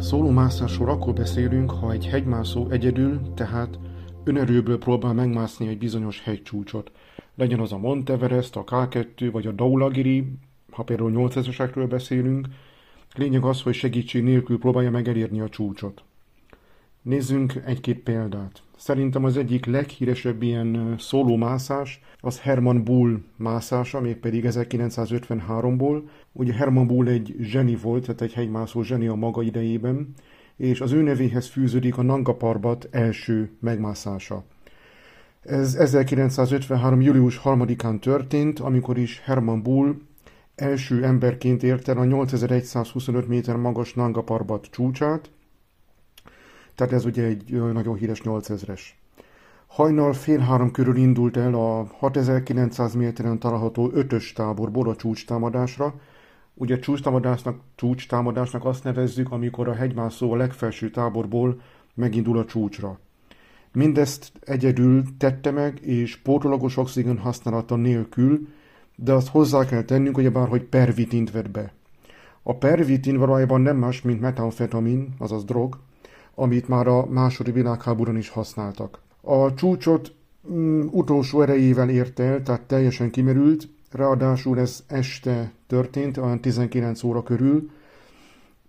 Szólómászásról akkor beszélünk, ha egy hegymászó egyedül, tehát önerőből próbál megmászni egy bizonyos hegycsúcsot. Legyen az a Monteverest, a K2 vagy a Daulagiri, ha például 8000-esekről beszélünk, lényeg az, hogy segítség nélkül próbálja megelérni a csúcsot. Nézzünk egy-két példát. Szerintem az egyik leghíresebb ilyen szólómászás az Herman Bull mászása, mégpedig 1953-ból. Ugye Herman Bull egy zseni volt, tehát egy hegymászó zseni a maga idejében, és az ő nevéhez fűződik a Nanga Parbat első megmászása. Ez 1953. július 3-án történt, amikor is Herman Bull első emberként érte el a 8125 méter magas Nanga Parbat csúcsát, tehát ez ugye egy nagyon híres 8000-es. Hajnal fél három körül indult el a 6900 méteren található ötös táborból a csúcstámadásra. Ugye csúcstámadásnak, csúcstámadásnak azt nevezzük, amikor a hegymászó a legfelső táborból megindul a csúcsra. Mindezt egyedül tette meg, és pótolagos oxigén használata nélkül, de azt hozzá kell tennünk, hogy bárhogy pervitint vett be. A pervitin valójában nem más, mint metamfetamin, azaz drog, amit már a második világháborúban is használtak. A csúcsot mm, utolsó erejével ért el, tehát teljesen kimerült, ráadásul ez este történt, olyan 19 óra körül,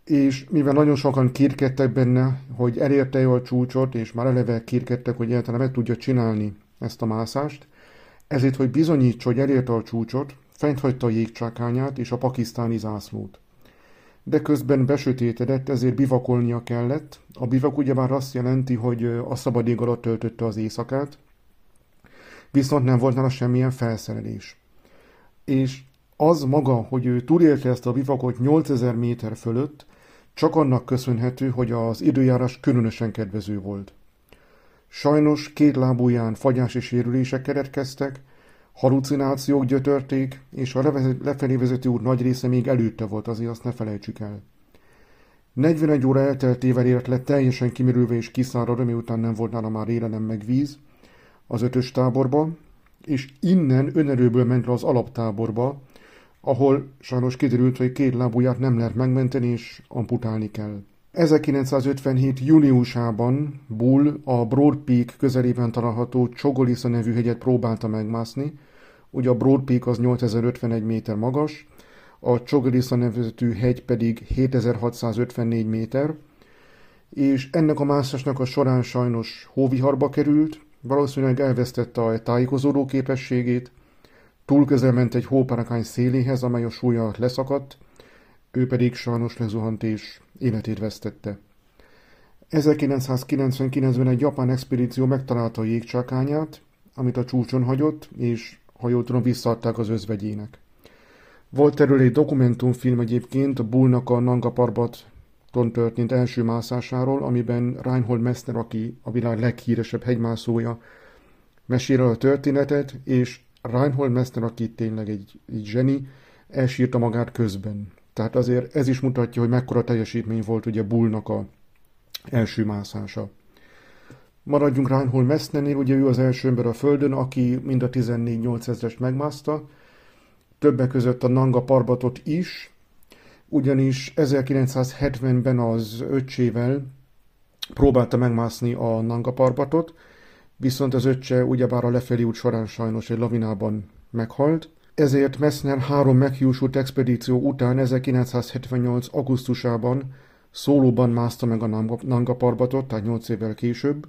és mivel nagyon sokan kérkedtek benne, hogy elérte a csúcsot, és már eleve kérkedtek, hogy egyáltalán meg tudja csinálni ezt a mászást, ezért, hogy bizonyítsa, hogy elérte a csúcsot, fent hagyta a jégcsákányát és a pakisztáni zászlót de közben besötétedett, ezért bivakolnia kellett. A bivak ugyebár azt jelenti, hogy a szabad ég alatt töltötte az éjszakát, viszont nem volt nála semmilyen felszerelés. És az maga, hogy ő túlélte ezt a bivakot 8000 méter fölött, csak annak köszönhető, hogy az időjárás különösen kedvező volt. Sajnos két lábúján fagyási sérülések keretkeztek, Halucinációk gyötörték, és a lefelé vezető út nagy része még előtte volt, azért azt ne felejtsük el. 41 óra elteltével ért le teljesen kimerülve és kiszáradva, miután nem volt nála már élelem meg víz, az ötös táborba, és innen önerőből ment le az alaptáborba, ahol sajnos kiderült, hogy két lábúját nem lehet megmenteni, és amputálni kell. 1957. júniusában Bull a Broad Peak közelében található Csogolisza nevű hegyet próbálta megmászni. Ugye a Broad Peak az 8051 méter magas, a Csogolisza nevezetű hegy pedig 7654 méter, és ennek a mászásnak a során sajnos hóviharba került, valószínűleg elvesztette a tájékozódó képességét, túl közel ment egy hóparakány széléhez, amely a súlya leszakadt, ő pedig sajnos lezuhant és életét vesztette. 1999-ben egy japán expedíció megtalálta a jégcsákányát, amit a csúcson hagyott, és ha jól tudom, visszaadták az özvegyének. Volt erről egy dokumentumfilm egyébként, a Bullnak a Nanga Parbaton történt első mászásáról, amiben Reinhold Messner, aki a világ leghíresebb hegymászója, mesél a történetet, és Reinhold Messner, aki tényleg egy, egy zseni, elsírta magát közben. Tehát azért ez is mutatja, hogy mekkora teljesítmény volt ugye Bullnak a első mászása. Maradjunk Reinhold Messnernél, ugye ő az első ember a Földön, aki mind a 14-8000-est megmászta, többek között a Nanga Parbatot is, ugyanis 1970-ben az öccsével próbálta megmászni a Nanga Parbatot, viszont az öccse ugyebár a lefelé út során sajnos egy lavinában meghalt, ezért Messner három meghiúsult expedíció után 1978. augusztusában szólóban mászta meg a Nanga Parbatot, tehát 8 évvel később.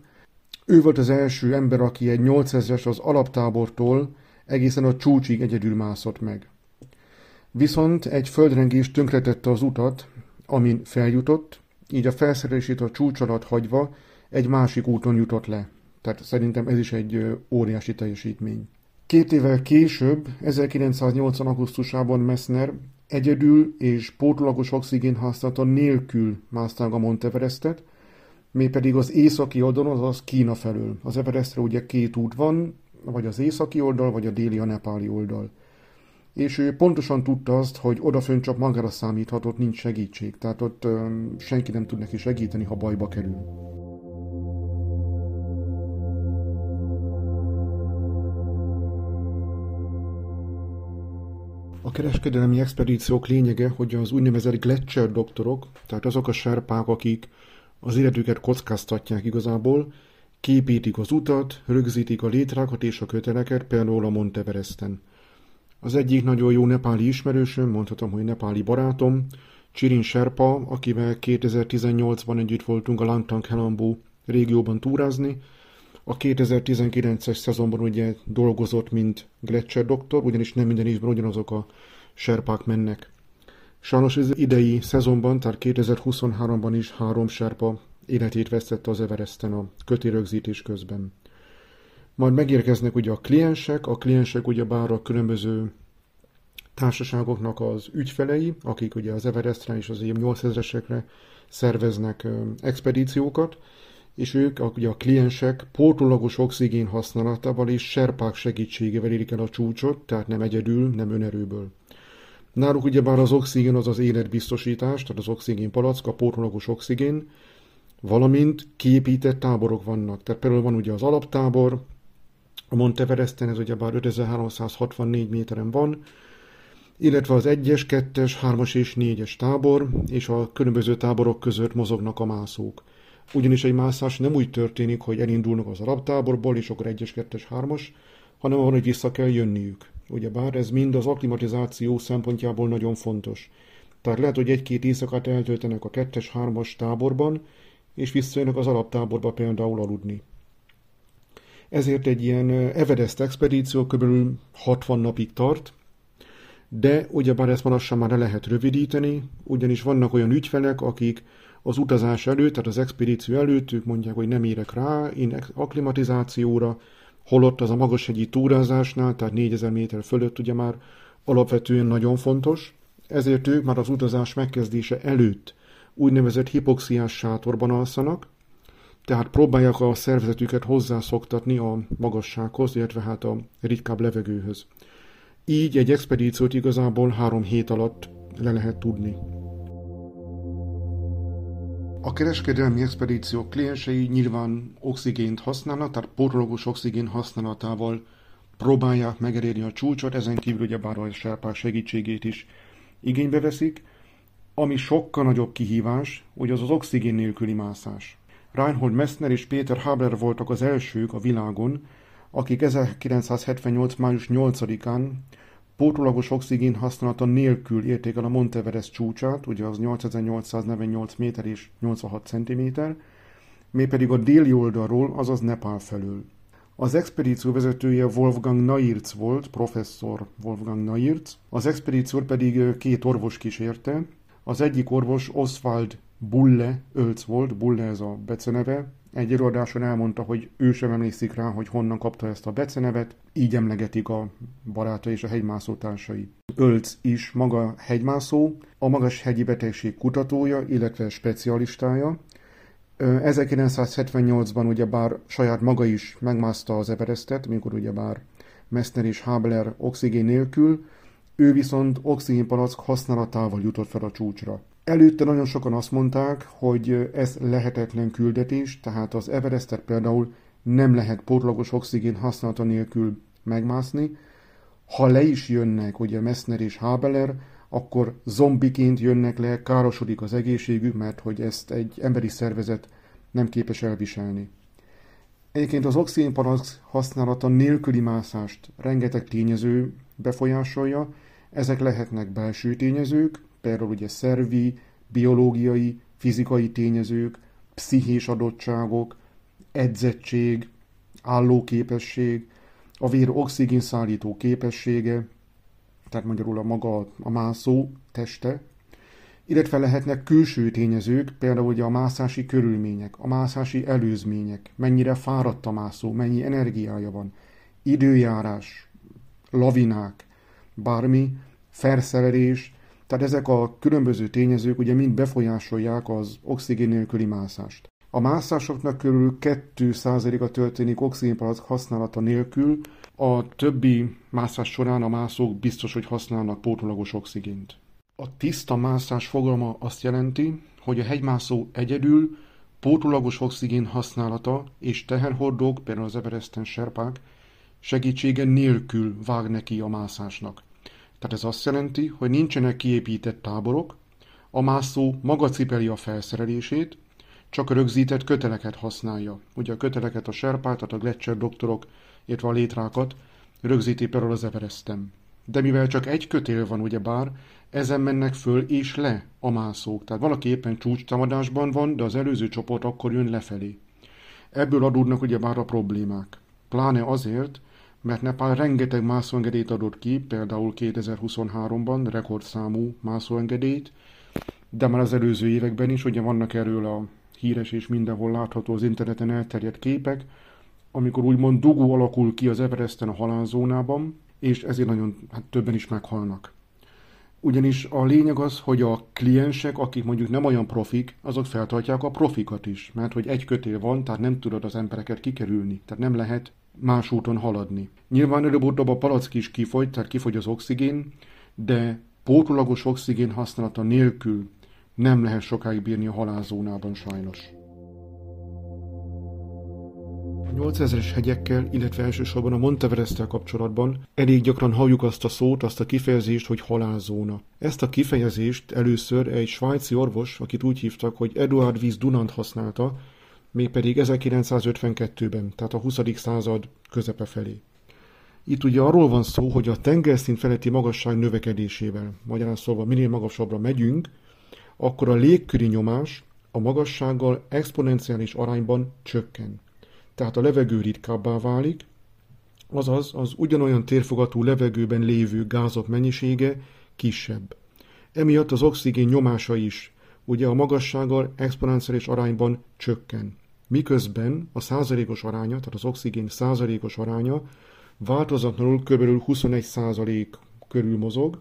Ő volt az első ember, aki egy 8000-es az alaptábortól egészen a csúcsig egyedül mászott meg. Viszont egy földrengés tönkretette az utat, amin feljutott, így a felszerelését a csúcs alatt hagyva egy másik úton jutott le. Tehát szerintem ez is egy óriási teljesítmény. Két évvel később, 1980. augusztusában Messner egyedül és pótlagos oxigén használata nélkül mászta a Monteverestet, mi pedig az északi oldalon, azaz Kína felől. Az Everestre ugye két út van, vagy az északi oldal, vagy a déli a nepáli oldal. És ő pontosan tudta azt, hogy odafön csak magára számíthatott, nincs segítség. Tehát ott senki nem tud neki segíteni, ha bajba kerül. Kereskedelmi expedíciók lényege, hogy az úgynevezett Gletscher doktorok, tehát azok a serpák, akik az életüket kockáztatják igazából, képítik az utat, rögzítik a létrákat és a köteleket, például a Monteveresten. Az egyik nagyon jó nepáli ismerősöm, mondhatom, hogy nepáli barátom, Csirin Serpa, akivel 2018-ban együtt voltunk a Langtang Helambu régióban túrázni. A 2019-es szezonban ugye dolgozott, mint Gletscher doktor, ugyanis nem minden évben ugyanazok a serpák mennek. Sajnos az idei szezonban, tehát 2023-ban is három serpa életét vesztette az Everesten a kötérögzítés közben. Majd megérkeznek ugye a kliensek, a kliensek ugye bár a különböző társaságoknak az ügyfelei, akik ugye az Everestre és az ilyen 8000-esekre szerveznek expedíciókat, és ők, ugye a kliensek pótolagos oxigén használatával és serpák segítségével érik el a csúcsot, tehát nem egyedül, nem önerőből. Náluk ugyebár az oxigén az az életbiztosítás, tehát az oxigén palack, a pótolagos oxigén, valamint kiépített táborok vannak. Tehát például van ugye az alaptábor, a Monteveresten ez ugyebár 5364 méteren van, illetve az 1-es, 2-es, 3-as és 4-es tábor, és a különböző táborok között mozognak a mászók. Ugyanis egy mászás nem úgy történik, hogy elindulnak az alaptáborból, és akkor 1-es, 2-es, 3-as, hanem van, hogy vissza kell jönniük. Ugyebár ez mind az aklimatizáció szempontjából nagyon fontos. Tehát lehet, hogy egy-két éjszakát eltöltenek a 2-es, 3-as táborban, és visszajönnek az alaptáborba például aludni. Ezért egy ilyen Everest expedíció kb. 60 napig tart, de ugyebár ezt már lassan már le lehet rövidíteni, ugyanis vannak olyan ügyfelek, akik az utazás előtt, tehát az expedíció előtt, ők mondják, hogy nem érek rá, én akklimatizációra, holott az a magashegyi túrázásnál, tehát 4000 méter fölött ugye már alapvetően nagyon fontos, ezért ők már az utazás megkezdése előtt úgynevezett hipoxiás sátorban alszanak, tehát próbálják a szervezetüket hozzászoktatni a magassághoz, illetve hát a ritkább levegőhöz. Így egy expedíciót igazából három hét alatt le lehet tudni. A kereskedelmi expedíció kliensei nyilván oxigént használnak, tehát porológus oxigén használatával próbálják megelérni a csúcsot, ezen kívül ugyebár a serpák segítségét is igénybe veszik, ami sokkal nagyobb kihívás, hogy az az oxigén nélküli mászás. Reinhold Messner és Péter Haber voltak az elsők a világon, akik 1978. május 8-án pótolagos oxigén használata nélkül érték el a Monteverest csúcsát, ugye az 8848 méter és 86 cm, mi pedig a déli oldalról, azaz Nepál felől. Az expedíció vezetője Wolfgang Nairz volt, professzor Wolfgang Nairz, az expedíciót pedig két orvos kísérte. Az egyik orvos Oswald Bulle Ölc volt, Bulle ez a beceneve, egy előadáson elmondta, hogy ő sem emlékszik rá, hogy honnan kapta ezt a becenevet, így emlegetik a baráta és a hegymászó társai. Ölc is maga hegymászó, a magas hegyi betegség kutatója, illetve specialistája. 1978-ban ugyebár saját maga is megmászta az Everestet, mikor ugyebár Messner és Habler oxigén nélkül, ő viszont oxigénpalack használatával jutott fel a csúcsra. Előtte nagyon sokan azt mondták, hogy ez lehetetlen küldetés, tehát az Everestet például nem lehet pótlagos oxigén használata nélkül megmászni. Ha le is jönnek, ugye Messner és Habeler, akkor zombiként jönnek le, károsodik az egészségük, mert hogy ezt egy emberi szervezet nem képes elviselni. Egyébként az oxigénpalack használata nélküli mászást rengeteg tényező befolyásolja, ezek lehetnek belső tényezők, például ugye szervi, biológiai, fizikai tényezők, pszichés adottságok, edzettség, állóképesség, a vér oxigén szállító képessége, tehát magyarul a maga a mászó teste, illetve lehetnek külső tényezők, például ugye a mászási körülmények, a mászási előzmények, mennyire fáradt a mászó, mennyi energiája van, időjárás, lavinák, bármi, ferszeverés, tehát ezek a különböző tényezők ugye mind befolyásolják az oxigén nélküli mászást. A mászásoknak körül 2%-a történik oxigénpalack használata nélkül, a többi mászás során a mászók biztos, hogy használnak pótolagos oxigént. A tiszta mászás fogalma azt jelenti, hogy a hegymászó egyedül pótolagos oxigén használata és teherhordók, például az Everesten serpák, segítsége nélkül vág neki a mászásnak. Tehát ez azt jelenti, hogy nincsenek kiépített táborok, a mászó maga cipeli a felszerelését, csak rögzített köteleket használja. Ugye a köteleket a serpát, a Gletscher doktorok, illetve a létrákat rögzíti például az Everestem. De mivel csak egy kötél van ugyebár, ezen mennek föl és le a mászók. Tehát valaki éppen csúcstámadásban van, de az előző csoport akkor jön lefelé. Ebből adódnak ugyebár a problémák. Pláne azért, mert Nepál rengeteg mászóengedélyt adott ki, például 2023-ban rekordszámú mászóengedélyt, de már az előző években is, ugye vannak erről a híres és mindenhol látható az interneten elterjedt képek, amikor úgymond dugó alakul ki az Everesten a halálzónában, és ezért nagyon hát többen is meghalnak. Ugyanis a lényeg az, hogy a kliensek, akik mondjuk nem olyan profik, azok feltartják a profikat is, mert hogy egy kötél van, tehát nem tudod az embereket kikerülni, tehát nem lehet más úton haladni. Nyilván előbb-utóbb a palack is kifogy, tehát kifogy az oxigén, de pótolagos oxigén használata nélkül nem lehet sokáig bírni a halálzónában sajnos. A 8000-es hegyekkel, illetve elsősorban a Monteverest-tel kapcsolatban elég gyakran halljuk azt a szót, azt a kifejezést, hogy halálzóna. Ezt a kifejezést először egy svájci orvos, akit úgy hívtak, hogy Eduard Wies Dunant használta, mégpedig 1952-ben, tehát a 20. század közepe felé. Itt ugye arról van szó, hogy a tengerszint feletti magasság növekedésével, magyarán szóval minél magasabbra megyünk, akkor a légköri nyomás a magassággal exponenciális arányban csökken. Tehát a levegő ritkábbá válik, azaz az ugyanolyan térfogatú levegőben lévő gázok mennyisége kisebb. Emiatt az oxigén nyomása is ugye a magassággal exponenciális arányban csökken. Miközben a százalékos aránya, tehát az oxigén százalékos aránya változatlanul kb. 21 százalék körül mozog,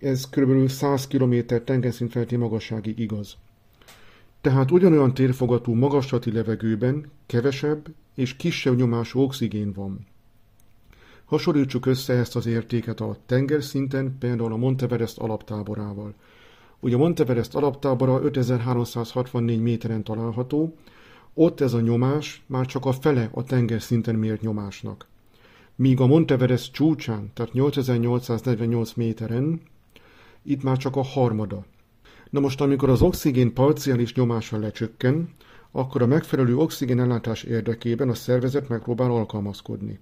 ez kb. 100 km tengerszint feletti magasságig igaz. Tehát ugyanolyan térfogatú magaslati levegőben kevesebb és kisebb nyomású oxigén van. Hasonlítsuk össze ezt az értéket a tengerszinten, például a Monteverest alaptáborával. Ugye a Monteverest alaptábora 5364 méteren található, ott ez a nyomás már csak a fele a tengerszinten mért nyomásnak. Míg a Monteverest csúcsán, tehát 8848 méteren, itt már csak a harmada. Na most, amikor az oxigén parciális nyomása lecsökken, akkor a megfelelő oxigén ellátás érdekében a szervezet megpróbál alkalmazkodni.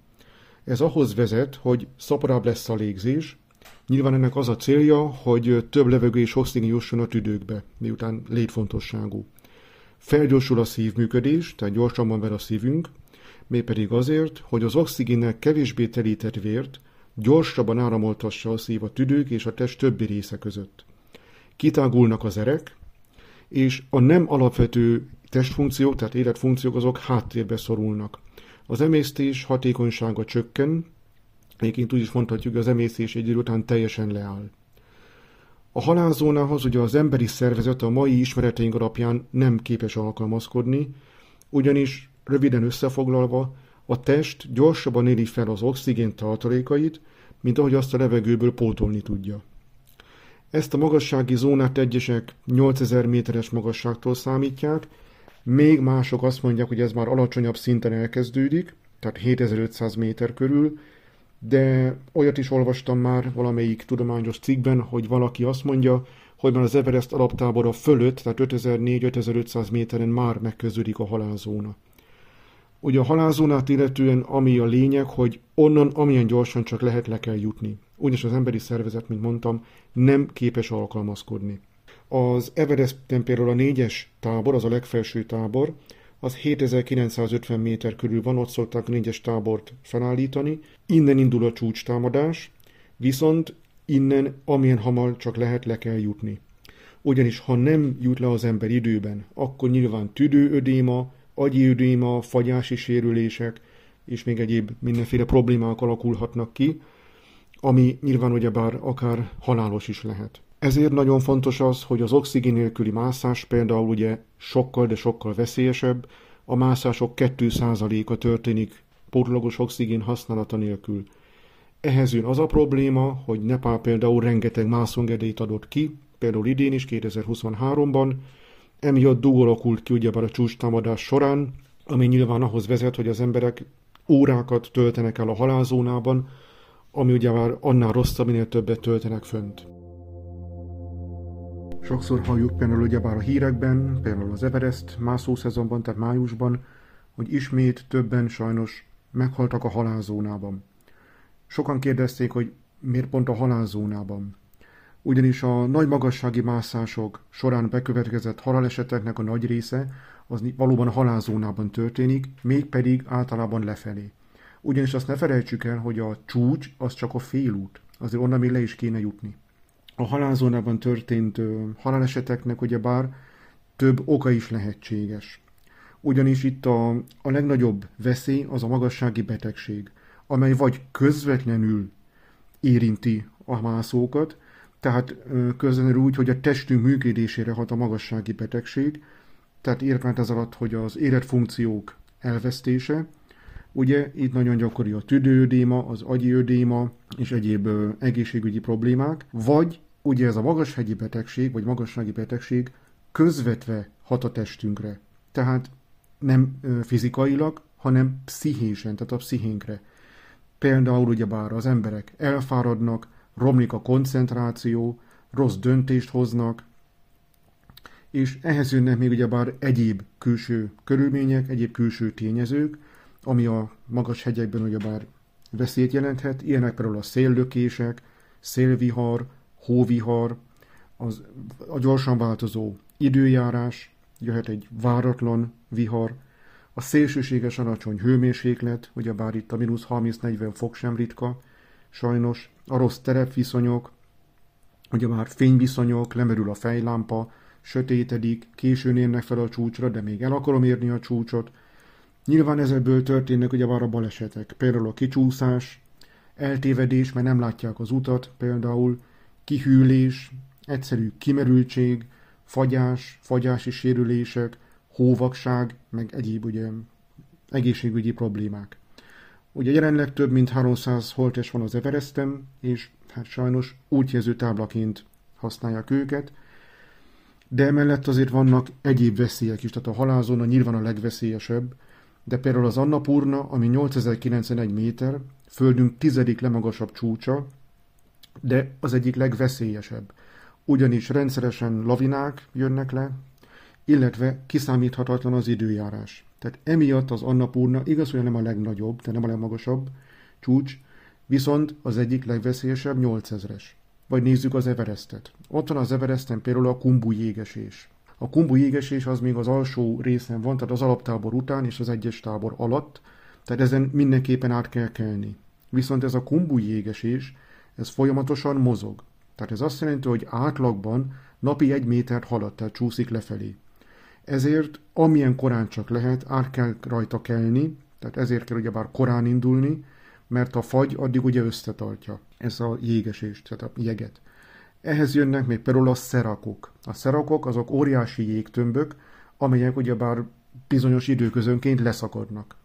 Ez ahhoz vezet, hogy szaporább lesz a légzés, Nyilván ennek az a célja, hogy több levegő és oxigén jusson a tüdőkbe, miután létfontosságú. Felgyorsul a szívműködés, tehát gyorsabban ver a szívünk, mégpedig azért, hogy az oxigénnel kevésbé telített vért gyorsabban áramoltassa a szív a tüdők és a test többi része között. Kitágulnak az erek, és a nem alapvető testfunkciók, tehát életfunkciók, azok háttérbe szorulnak. Az emésztés hatékonysága csökken, egyébként úgy is mondhatjuk, hogy az emésztés egy idő után teljesen leáll. A halálzónához ugye az emberi szervezet a mai ismereteink alapján nem képes alkalmazkodni, ugyanis röviden összefoglalva a test gyorsabban éli fel az oxigén tartalékait, mint ahogy azt a levegőből pótolni tudja. Ezt a magassági zónát egyesek 8000 méteres magasságtól számítják, még mások azt mondják, hogy ez már alacsonyabb szinten elkezdődik, tehát 7500 méter körül, de olyat is olvastam már valamelyik tudományos cikkben, hogy valaki azt mondja, hogy már az Everest alaptábora fölött, tehát 5400-5500 méteren már megkezdődik a halálzóna. Ugye a halálzónát illetően ami a lényeg, hogy onnan amilyen gyorsan csak lehet le kell jutni. Ugyanis az emberi szervezet, mint mondtam, nem képes alkalmazkodni. Az Everesten például a négyes tábor, az a legfelső tábor, az 7950 méter körül van, ott szokták négyes tábort felállítani. Innen indul a csúcs támadás, viszont innen amilyen hamar csak lehet le kell jutni. Ugyanis ha nem jut le az ember időben, akkor nyilván tüdőödéma, agyi ödéma, fagyási sérülések, és még egyéb mindenféle problémák alakulhatnak ki, ami nyilván ugyebár akár halálos is lehet. Ezért nagyon fontos az, hogy az oxigén nélküli mászás például ugye sokkal, de sokkal veszélyesebb, a mászások 2%-a történik pótlagos oxigén használata nélkül. Ehhez jön az a probléma, hogy Nepál például rengeteg mászongedélyt adott ki, például idén is, 2023-ban, emiatt dugó alakult ki ugyebár a csúcstámadás során, ami nyilván ahhoz vezet, hogy az emberek órákat töltenek el a halálzónában, ami ugye már annál rosszabb, minél többet töltenek fönt. Sokszor halljuk például ugyebár a hírekben, például az Everest mászószezonban, tehát májusban, hogy ismét többen sajnos meghaltak a halálzónában. Sokan kérdezték, hogy miért pont a halálzónában. Ugyanis a nagy magassági mászások során bekövetkezett haláleseteknek a nagy része az valóban a halálzónában történik, mégpedig általában lefelé. Ugyanis azt ne felejtsük el, hogy a csúcs az csak a félút, azért onnan még le is kéne jutni. A halálzónában történt haláleseteknek ugyebár több oka is lehetséges. Ugyanis itt a, a legnagyobb veszély az a magassági betegség, amely vagy közvetlenül érinti a mászókat, tehát közvetlenül úgy, hogy a testünk működésére hat a magassági betegség, tehát értment ez alatt, hogy az életfunkciók elvesztése, Ugye itt nagyon gyakori a tüdőödéma, az agyi ödéma és egyéb egészségügyi problémák, vagy ugye ez a magashegyi betegség, vagy magassági betegség közvetve hat a testünkre. Tehát nem fizikailag, hanem pszichésen, tehát a pszichénkre. Például ugyebár az emberek elfáradnak, romlik a koncentráció, rossz döntést hoznak, és ehhez jönnek még ugyebár egyéb külső körülmények, egyéb külső tényezők, ami a magas hegyekben ugyebár veszélyt jelenthet. Ilyenek például a széllökések, szélvihar, hóvihar, az, a gyorsan változó időjárás, jöhet egy váratlan vihar, a szélsőséges alacsony hőmérséklet, ugyebár itt a mínusz 30-40 fok sem ritka, sajnos, a rossz terepviszonyok, ugye már fényviszonyok, lemerül a fejlámpa, sötétedik, későn érnek fel a csúcsra, de még el akarom érni a csúcsot, Nyilván ezekből történnek ugye a balesetek, például a kicsúszás, eltévedés, mert nem látják az utat, például kihűlés, egyszerű kimerültség, fagyás, fagyási sérülések, hóvakság, meg egyéb ugye egészségügyi problémák. Ugye jelenleg több mint 300 holtes van az Everestem, és hát sajnos útjelző táblaként használják őket, de emellett azért vannak egyéb veszélyek is, tehát a halálzóna nyilván a legveszélyesebb, de például az Annapurna, ami 8091 méter, földünk tizedik legmagasabb csúcsa, de az egyik legveszélyesebb. Ugyanis rendszeresen lavinák jönnek le, illetve kiszámíthatatlan az időjárás. Tehát emiatt az Annapurna igaz, hogy nem a legnagyobb, de nem a legmagasabb csúcs, viszont az egyik legveszélyesebb 8000-es. Vagy nézzük az Everestet. Ott van az Everesten például a Kumbu jégesés. A kumbu jégesés az még az alsó részen van, tehát az alaptábor után és az egyes tábor alatt, tehát ezen mindenképpen át kell kelni. Viszont ez a kumbu jégesés, ez folyamatosan mozog. Tehát ez azt jelenti, hogy átlagban napi egy métert halad, tehát csúszik lefelé. Ezért amilyen korán csak lehet, át kell rajta kelni, tehát ezért kell ugyebár korán indulni, mert a fagy addig ugye összetartja ez a jégesést, tehát a jeget. Ehhez jönnek még például a szerakok. A szerakok azok óriási jégtömbök, amelyek ugyebár bizonyos időközönként leszakadnak.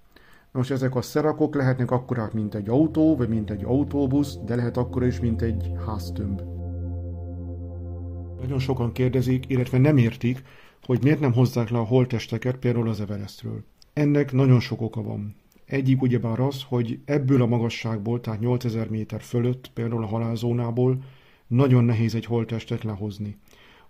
Most ezek a szerakok lehetnek akkorák, mint egy autó, vagy mint egy autóbusz, de lehet akkor is, mint egy háztömb. Nagyon sokan kérdezik, illetve nem értik, hogy miért nem hozzák le a holtesteket például az Everestről. Ennek nagyon sok oka van. Egyik ugyebár az, hogy ebből a magasságból, tehát 8000 méter fölött, például a halálzónából nagyon nehéz egy holttestet lehozni.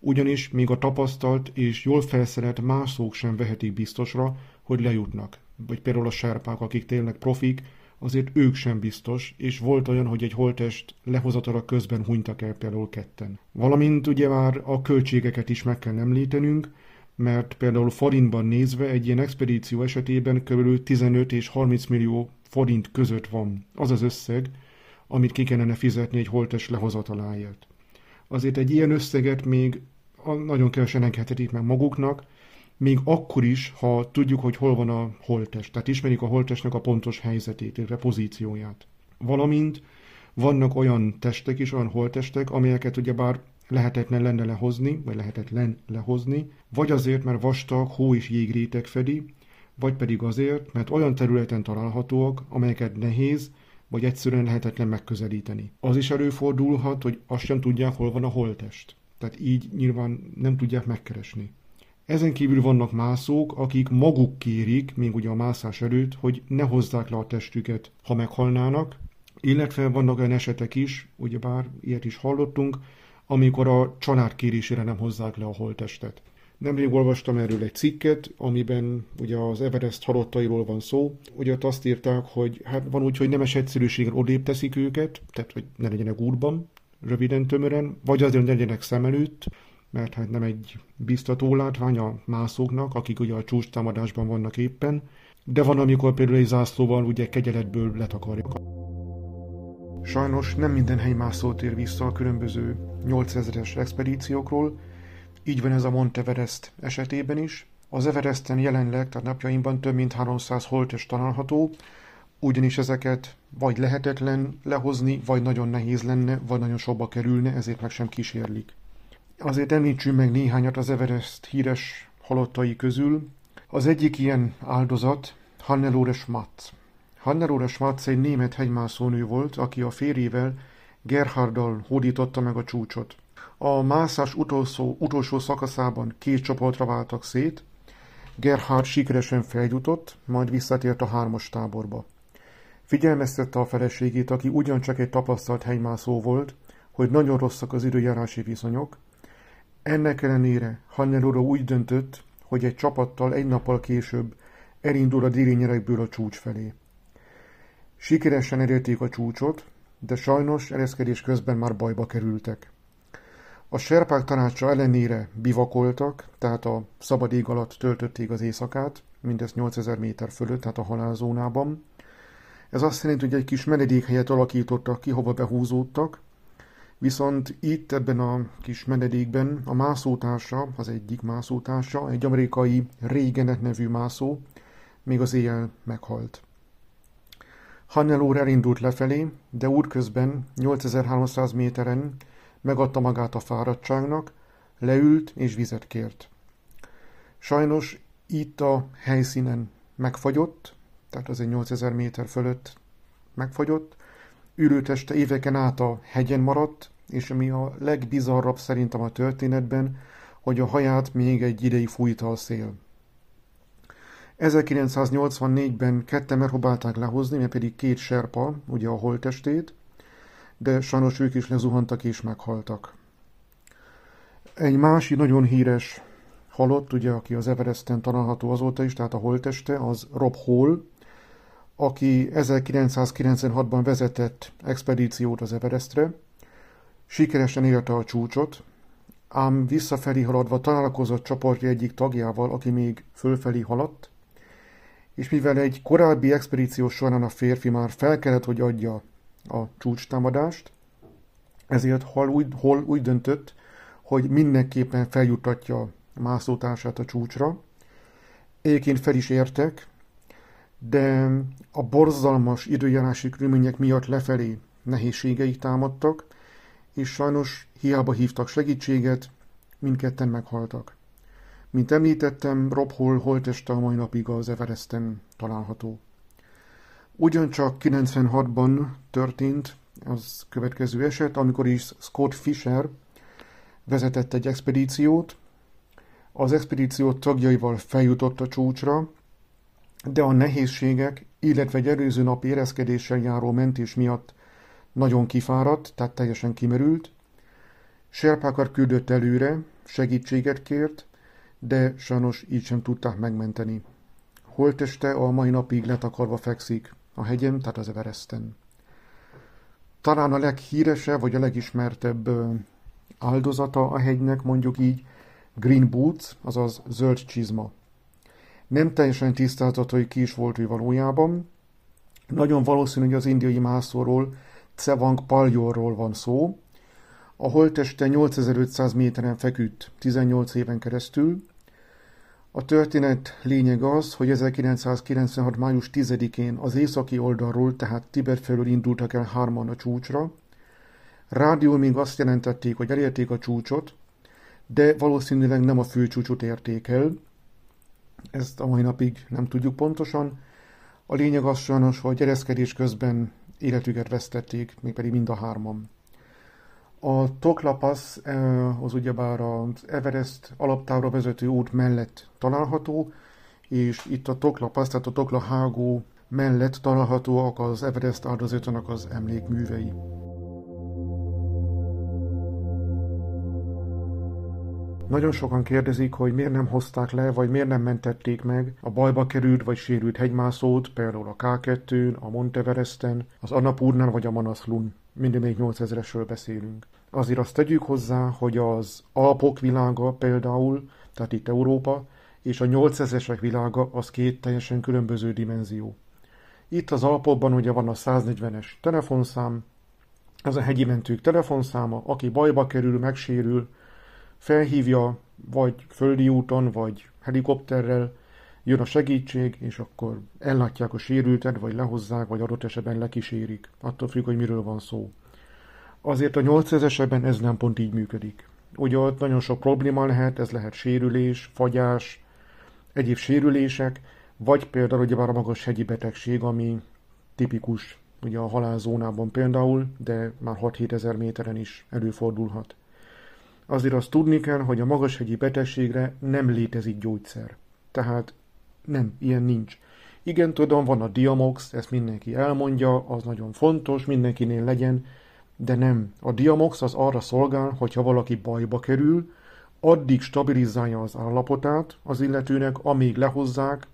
Ugyanis még a tapasztalt és jól felszerelt mászók sem vehetik biztosra, hogy lejutnak. Vagy például a serpák, akik tényleg profik, azért ők sem biztos, és volt olyan, hogy egy holtest lehozatala közben hunytak el például ketten. Valamint ugye már a költségeket is meg kell említenünk, mert például forintban nézve egy ilyen expedíció esetében kb. 15 és 30 millió forint között van az az összeg, amit ki kellene fizetni egy holtes lehozataláért. Azért egy ilyen összeget még nagyon kevesen engedhetik meg maguknak, még akkor is, ha tudjuk, hogy hol van a holtest, tehát ismerik a holtestnek a pontos helyzetét, illetve pozícióját. Valamint vannak olyan testek is, olyan holtestek, amelyeket ugyebár lehetetlen lenne lehozni, vagy lehetetlen lehozni, vagy azért, mert vastag hó és jégréteg fedi, vagy pedig azért, mert olyan területen találhatóak, amelyeket nehéz, vagy egyszerűen lehetetlen megközelíteni. Az is előfordulhat, hogy azt sem tudják, hol van a holtest. Tehát így nyilván nem tudják megkeresni. Ezen kívül vannak mászók, akik maguk kérik, még ugye a mászás előtt, hogy ne hozzák le a testüket, ha meghalnának, Illetve vannak olyan esetek is, ugyebár ilyet is hallottunk, amikor a család kérésére nem hozzák le a holttestet. Nemrég olvastam erről egy cikket, amiben ugye az Everest halottairól van szó. Ugye ott azt írták, hogy hát van úgy, hogy nemes egyszerűséggel odébb teszik őket, tehát hogy ne legyenek útban, röviden, tömören, vagy azért ne legyenek szem előtt, mert hát nem egy biztató látvány a mászóknak, akik ugye a csúcs támadásban vannak éppen, de van, amikor például egy zászlóval ugye kegyeletből letakarják. Sajnos nem minden helymászó tér vissza a különböző 8000-es expedíciókról, így van ez a Monteverest esetében is. Az Everesten jelenleg, tehát napjainkban több mint 300 holtest található, ugyanis ezeket vagy lehetetlen lehozni, vagy nagyon nehéz lenne, vagy nagyon sokba kerülne, ezért meg sem kísérlik. Azért említsünk meg néhányat az Everest híres halottai közül. Az egyik ilyen áldozat Hannelore Schmatz. Hannelore Schmatz egy német hegymászónő volt, aki a férjével Gerharddal hódította meg a csúcsot. A mászás utolsó, utolsó szakaszában két csoportra váltak szét, Gerhard sikeresen feljutott, majd visszatért a hármas táborba. Figyelmeztette a feleségét, aki ugyancsak egy tapasztalt helymászó volt, hogy nagyon rosszak az időjárási viszonyok. Ennek ellenére Hannelura úgy döntött, hogy egy csapattal egy nappal később elindul a déli a csúcs felé. Sikeresen elérték a csúcsot, de sajnos ereszkedés közben már bajba kerültek. A serpák tanácsa ellenére bivakoltak, tehát a szabad ég alatt töltötték az éjszakát, mindezt 8000 méter fölött, tehát a halálzónában. Ez azt jelenti, hogy egy kis menedékhelyet alakítottak ki, hova behúzódtak, viszont itt ebben a kis menedékben a mászótársa, az egyik mászótársa, egy amerikai Régenet nevű mászó, még az éjjel meghalt. Hannelór elindult lefelé, de útközben 8300 méteren megadta magát a fáradtságnak, leült és vizet kért. Sajnos itt a helyszínen megfagyott, tehát az egy 8000 méter fölött megfagyott, ürőteste éveken át a hegyen maradt, és ami a legbizarrabb szerintem a történetben, hogy a haját még egy ideig fújta a szél. 1984-ben ketten megpróbálták lehozni, mert pedig két serpa, ugye a holtestét, de sajnos ők is lezuhantak és meghaltak. Egy másik nagyon híres halott, ugye, aki az Everesten található azóta is, tehát a holteste, az Rob Hall, aki 1996-ban vezetett expedíciót az Everestre, sikeresen érte a csúcsot, ám visszafelé haladva találkozott csoportja egyik tagjával, aki még fölfelé haladt, és mivel egy korábbi expedíció során a férfi már fel kellett, hogy adja a csúcstámadást, ezért Hall úgy, Hall úgy döntött, hogy mindenképpen feljutatja mászótársát a csúcsra. Egyébként fel is értek, de a borzalmas időjárási körülmények miatt lefelé nehézségeik támadtak, és sajnos hiába hívtak segítséget, mindketten meghaltak. Mint említettem, Rob Hall holteste a mai napig az Everesten található. Ugyancsak 96-ban történt az következő eset, amikor is Scott Fisher vezetett egy expedíciót. Az expedíció tagjaival feljutott a csúcsra, de a nehézségek, illetve egy előző nap érezkedéssel járó mentés miatt nagyon kifáradt, tehát teljesen kimerült. Serpákat küldött előre, segítséget kért, de sajnos így sem tudták megmenteni. Holteste a mai napig letakarva fekszik a hegyen, tehát az Everesten. Talán a leghíresebb, vagy a legismertebb áldozata a hegynek, mondjuk így, Green Boots, azaz zöld csizma. Nem teljesen tisztázott, hogy ki is volt ő valójában. Nagyon valószínű, hogy az indiai mászóról, Cevang Paljorról van szó. A holteste 8500 méteren feküdt 18 éven keresztül, a történet lényeg az, hogy 1996. május 10-én az északi oldalról, tehát Tibet felől indultak el hárman a csúcsra. Rádió még azt jelentették, hogy elérték a csúcsot, de valószínűleg nem a főcsúcsot érték el. Ezt a mai napig nem tudjuk pontosan. A lényeg az sajnos, hogy ereszkedés közben életüket vesztették, mégpedig mind a hárman. A Toklapasz az ugyebár az Everest alaptávra vezető út mellett található, és itt a Toklapasz, tehát a Tokla hágó mellett találhatóak az Everest áldozatának az emlékművei. Nagyon sokan kérdezik, hogy miért nem hozták le, vagy miért nem mentették meg a bajba került vagy sérült hegymászót, például a K2-n, a Monteveresten, az Annapurnán vagy a Manaslu-n. Mindig még 8000-esről beszélünk. Azért azt tegyük hozzá, hogy az Alpok világa például, tehát itt Európa, és a 8000-esek világa az két teljesen különböző dimenzió. Itt az Alpokban ugye van a 140-es telefonszám, ez a hegyi mentők telefonszáma, aki bajba kerül, megsérül, felhívja, vagy földi úton, vagy helikopterrel, jön a segítség, és akkor ellátják a sérültet, vagy lehozzák, vagy adott esetben lekísérik. Attól függ, hogy miről van szó. Azért a 8000-esben ez nem pont így működik. Ugye ott nagyon sok probléma lehet, ez lehet sérülés, fagyás, egyéb sérülések, vagy például ugye már a magas hegyi betegség, ami tipikus ugye a halálzónában például, de már 6-7 ezer méteren is előfordulhat. Azért azt tudni kell, hogy a magashegyi betegségre nem létezik gyógyszer. Tehát nem, ilyen nincs. Igen, tudom, van a Diamox, ezt mindenki elmondja, az nagyon fontos, mindenkinél legyen, de nem. A Diamox az arra szolgál, hogyha valaki bajba kerül, addig stabilizálja az állapotát az illetőnek, amíg lehozzák,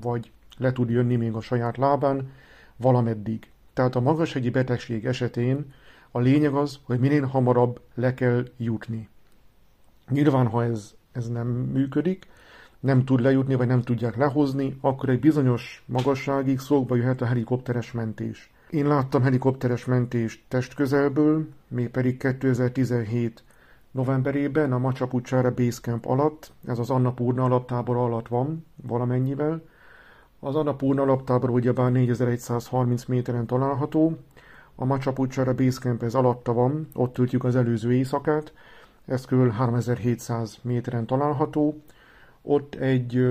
vagy le tud jönni még a saját lábán, valameddig. Tehát a magashegyi betegség esetén a lényeg az, hogy minél hamarabb le kell jutni. Nyilván, ha ez, ez nem működik, nem tud lejutni, vagy nem tudják lehozni, akkor egy bizonyos magasságig szóba jöhet a helikopteres mentés. Én láttam helikopteres mentést testközelből, még pedig 2017 novemberében a Macsapucsára Basecamp alatt, ez az Annapurna alaptábor alatt van valamennyivel. Az Annapurna alaptábor ugyebár 4130 méteren található, a Macsapucsára Basecamp ez alatta van, ott töltjük az előző éjszakát, ez kb. 3700 méteren található. Ott egy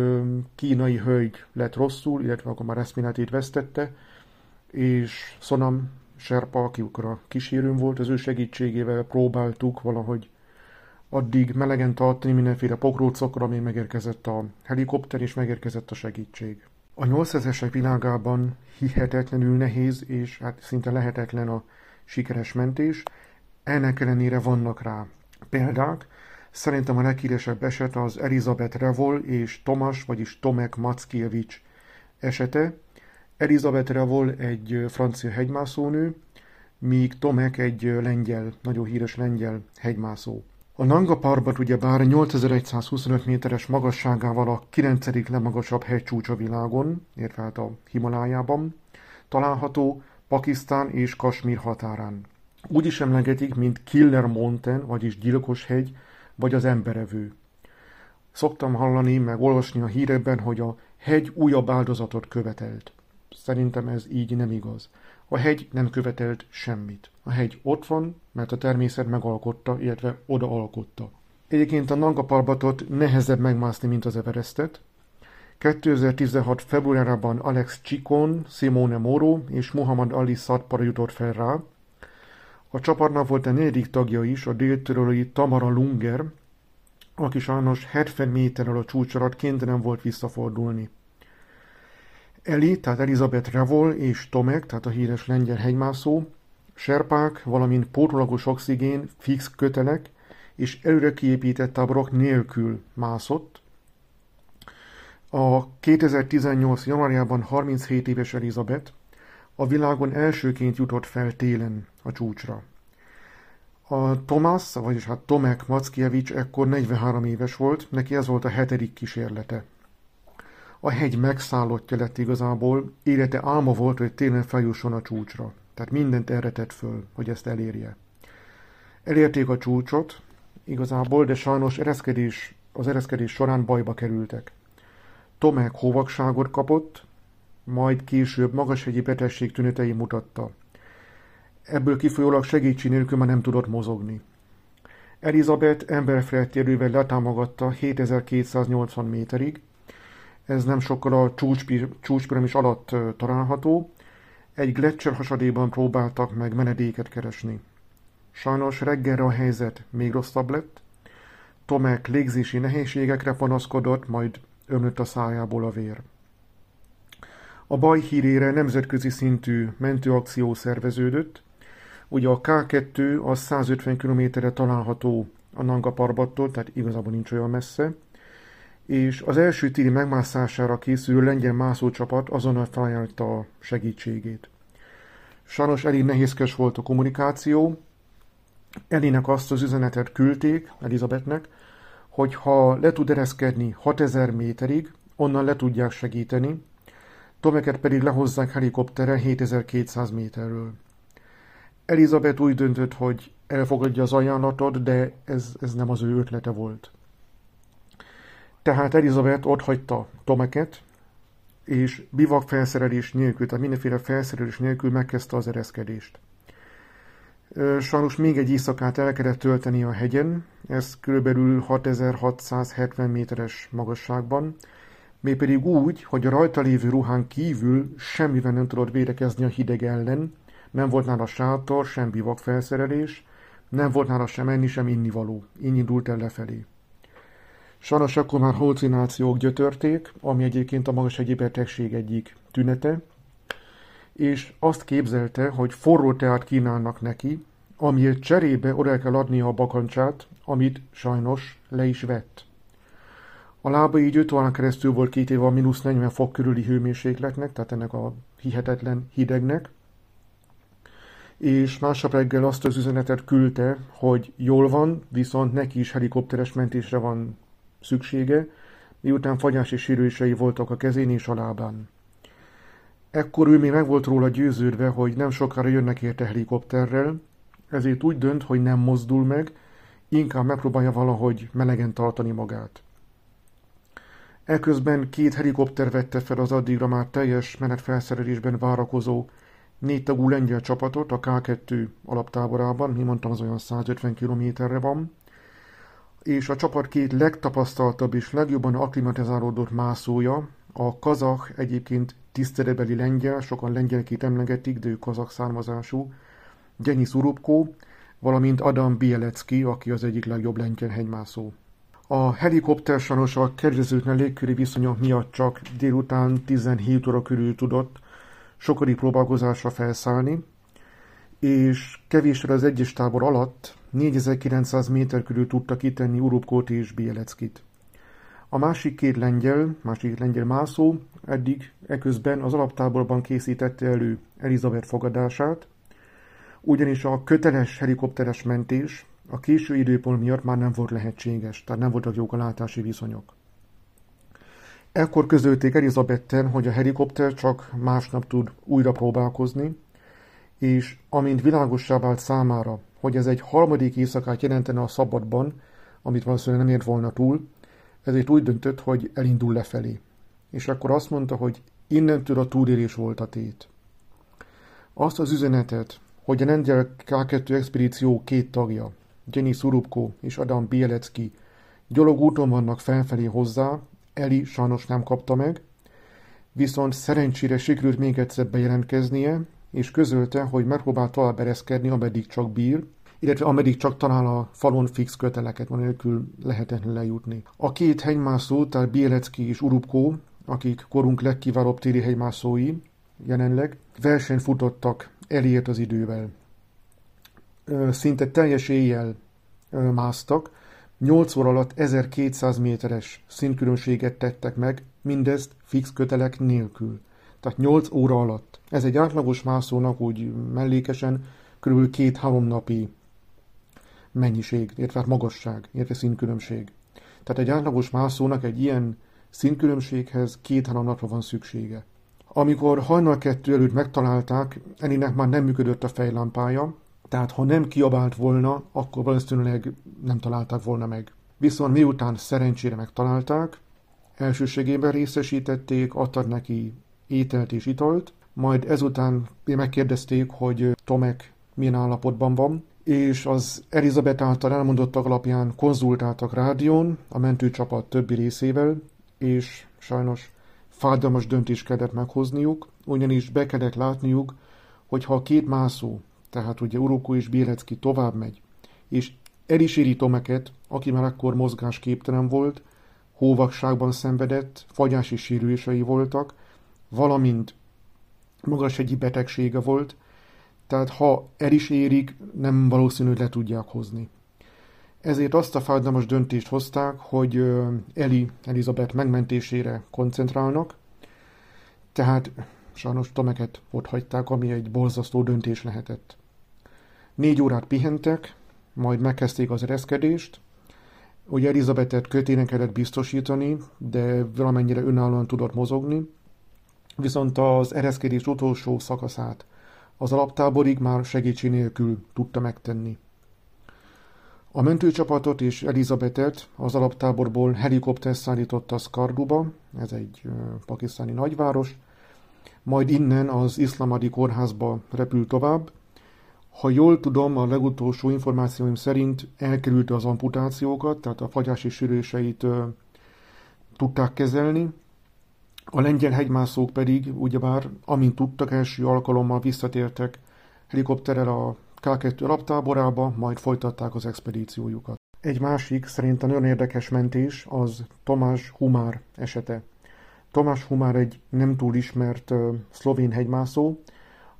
kínai hölgy lett rosszul, illetve akkor már eszméletét vesztette, és Sonam Serpa, aki a kísérőm volt, az ő segítségével próbáltuk valahogy addig melegen tartani mindenféle pokrócokra, amíg megérkezett a helikopter, és megérkezett a segítség. A 8000-esek világában hihetetlenül nehéz, és hát szinte lehetetlen a sikeres mentés, ennek ellenére vannak rá példák. Szerintem a leghíresebb eset az Elizabeth Revol és Tomas, vagyis Tomek Mackiewicz esete. Elizabeth Revol egy francia hegymászónő, míg Tomek egy lengyel, nagyon híres lengyel hegymászó. A Nanga Parbat ugye bár 8125 méteres magasságával a 9. legmagasabb hegycsúcs a világon, érve hát a Himalájában, található Pakisztán és Kasmír határán. Úgy is emlegetik, mint Killer Mountain, vagyis gyilkos hegy, vagy az emberevő. Szoktam hallani, meg olvasni a hírekben, hogy a hegy újabb áldozatot követelt. Szerintem ez így nem igaz. A hegy nem követelt semmit. A hegy ott van, mert a természet megalkotta, illetve odaalkotta. Egyébként a Nanga Parbatot nehezebb megmászni, mint az Everestet. 2016. februárában Alex Chikon, Simone Moro és Muhammad Ali Sadpara jutott fel rá, a csapatnak volt a negyedik tagja is, a déltörölői Tamara Lunger, aki sajnos 70 méterrel a csúcs kénytelen volt visszafordulni. Eli, tehát Elizabeth Revol és Tomek, tehát a híres lengyel hegymászó, serpák, valamint pótlagos oxigén, fix kötelek és előre kiépített táborok nélkül mászott. A 2018. januárjában 37 éves Elizabeth a világon elsőként jutott fel télen a csúcsra. A Tomás, vagyis hát Tomek Mackiewicz ekkor 43 éves volt, neki ez volt a hetedik kísérlete. A hegy megszállottja lett igazából, élete álma volt, hogy télen feljusson a csúcsra. Tehát mindent erre tett föl, hogy ezt elérje. Elérték a csúcsot, igazából, de sajnos ereszkedés, az ereszkedés során bajba kerültek. Tomek hóvakságot kapott, majd később magashegyi betegség tünetei mutatta. Ebből kifolyólag segítség nélkül már nem tudott mozogni. Elizabeth emberfelett erővel letámogatta 7280 méterig, ez nem sokkal a csúcspiramis alatt található, egy gletszer hasadéban próbáltak meg menedéket keresni. Sajnos reggelre a helyzet még rosszabb lett, Tomek légzési nehézségekre panaszkodott, majd ömlött a szájából a vér. A baj hírére nemzetközi szintű mentőakció szerveződött. Ugye a K2 az 150 km-re található a Nanga Parbattól, tehát igazából nincs olyan messze, és az első téli megmászására készülő lengyel mászócsapat azonnal felajánlotta a segítségét. Sajnos elég nehézkes volt a kommunikáció. Elinek azt az üzenetet küldték, Elizabethnek, hogy ha le tud ereszkedni 6000 méterig, onnan le tudják segíteni, Tomeket pedig lehozzák helikopterre 7200 méterről. Elizabeth úgy döntött, hogy elfogadja az ajánlatot, de ez, ez nem az ő ötlete volt. Tehát Elizabeth ott hagyta Tomeket, és bivak felszerelés nélkül, tehát mindenféle felszerelés nélkül megkezdte az ereszkedést. Sajnos még egy éjszakát el kellett tölteni a hegyen, ez kb. 6670 méteres magasságban, mégpedig úgy, hogy a rajta lévő ruhán kívül semmivel nem tudott védekezni a hideg ellen, nem volt nála sátor, sem bivak felszerelés, nem volt nála sem enni, sem innivaló. Így indult el lefelé. Sajnos akkor már halucinációk gyötörték, ami egyébként a magas egyi betegség egyik tünete, és azt képzelte, hogy forró teát kínálnak neki, amiért cserébe oda kell adnia a bakancsát, amit sajnos le is vett. A lába így 5 órán keresztül volt két éve a mínusz 40 fok körüli hőmérsékletnek, tehát ennek a hihetetlen hidegnek, és másnap reggel azt az üzenetet küldte, hogy jól van, viszont neki is helikopteres mentésre van szüksége, miután fagyási sérülései voltak a kezén és a lábán. Ekkor ő még meg volt róla győződve, hogy nem sokára jönnek érte helikopterrel, ezért úgy dönt, hogy nem mozdul meg, inkább megpróbálja valahogy melegen tartani magát. Eközben két helikopter vette fel az addigra már teljes menetfelszerelésben várakozó négy tagú lengyel csapatot a K2 alaptáborában, mi mondtam, az olyan 150 kilométerre van, és a csapat két legtapasztaltabb és legjobban akklimatizálódott mászója, a kazak egyébként tiszteletbeli lengyel, sokan lengyelkét emlegetik, de ő kazak származású, Denis Urubko, valamint Adam Bielecki, aki az egyik legjobb lengyel hegymászó. A helikopter sajnos a kedvezőtlen légköri viszonyok miatt csak délután 17 óra körül tudott sokori próbálkozásra felszállni, és kevésre az egyes tábor alatt 4900 méter körül tudta kitenni Urubkót és Bieleckit. A másik két lengyel, másik lengyel mászó eddig eközben az alaptáborban készítette elő Elizabeth fogadását, ugyanis a köteles helikopteres mentés a késő időpont miatt már nem volt lehetséges, tehát nem voltak jók a látási viszonyok. Ekkor közölték Elizabetten, hogy a helikopter csak másnap tud újra próbálkozni, és amint világossá vált számára, hogy ez egy harmadik éjszakát jelentene a szabadban, amit valószínűleg nem ért volna túl, ezért úgy döntött, hogy elindul lefelé. És akkor azt mondta, hogy innentől a túlélés volt a tét. Azt az üzenetet, hogy a Nendel K2 expedíció két tagja, Jenny Szurubko és Adam Bielecki gyalog úton vannak felfelé hozzá, Eli sajnos nem kapta meg, viszont szerencsére sikerült még egyszer bejelentkeznie, és közölte, hogy megpróbál tovább ereszkedni, ameddig csak bír, illetve ameddig csak talál a falon fix köteleket, van nélkül lehetetlen lejutni. A két hegymászó, tehát Bielecki és Urubko, akik korunk legkiválóbb téli hegymászói jelenleg, versenyt futottak elért az idővel. Szinte teljes éjjel másztak, 8 óra alatt 1200 méteres szintkülönbséget tettek meg, mindezt fix kötelek nélkül. Tehát 8 óra alatt. Ez egy átlagos mászónak úgy mellékesen kb. két-három napi mennyiség, illetve hát magasság, illetve színkülönbség. Tehát egy átlagos mászónak egy ilyen színkülönbséghez két-három napra van szüksége. Amikor hajnal kettő előtt megtalálták, Eninek már nem működött a fejlámpája, tehát ha nem kiabált volna, akkor valószínűleg nem találták volna meg. Viszont miután szerencsére megtalálták, elsőségében részesítették, adtak neki ételt és italt, majd ezután megkérdezték, hogy Tomek milyen állapotban van, és az Elizabeth által elmondottak alapján konzultáltak rádión a mentőcsapat többi részével, és sajnos fájdalmas döntést kellett meghozniuk, ugyanis be kellett látniuk, hogy ha a két mászó tehát ugye Uruku és Bielecki tovább megy, és el is éri Tomeket, aki már akkor mozgásképtelen volt, hóvakságban szenvedett, fagyási sérülései voltak, valamint magas egyi betegsége volt, tehát ha el is érik, nem valószínű, hogy le tudják hozni. Ezért azt a fájdalmas döntést hozták, hogy Eli, Elizabeth megmentésére koncentrálnak, tehát sajnos Tomeket ott hagyták, ami egy borzasztó döntés lehetett. Négy órát pihentek, majd megkezdték az ereszkedést, hogy Elizabetet kötének kellett biztosítani, de valamennyire önállóan tudott mozogni, viszont az ereszkedés utolsó szakaszát az alaptáborig már segítség nélkül tudta megtenni. A mentőcsapatot és Elizabetet az alaptáborból helikopter szállította Skarduba, ez egy pakisztáni nagyváros, majd innen az iszlamadi kórházba repült tovább. Ha jól tudom, a legutolsó információim szerint elkerülte az amputációkat, tehát a fagyási sűrűseit tudták kezelni, a lengyel hegymászók pedig, ugyebár, amint tudtak, első alkalommal visszatértek helikopterrel a K2 alaptáborába, majd folytatták az expedíciójukat. Egy másik, szerintem nagyon érdekes mentés az Tomás Humár esete. Tomás Humár egy nem túl ismert szlovén hegymászó,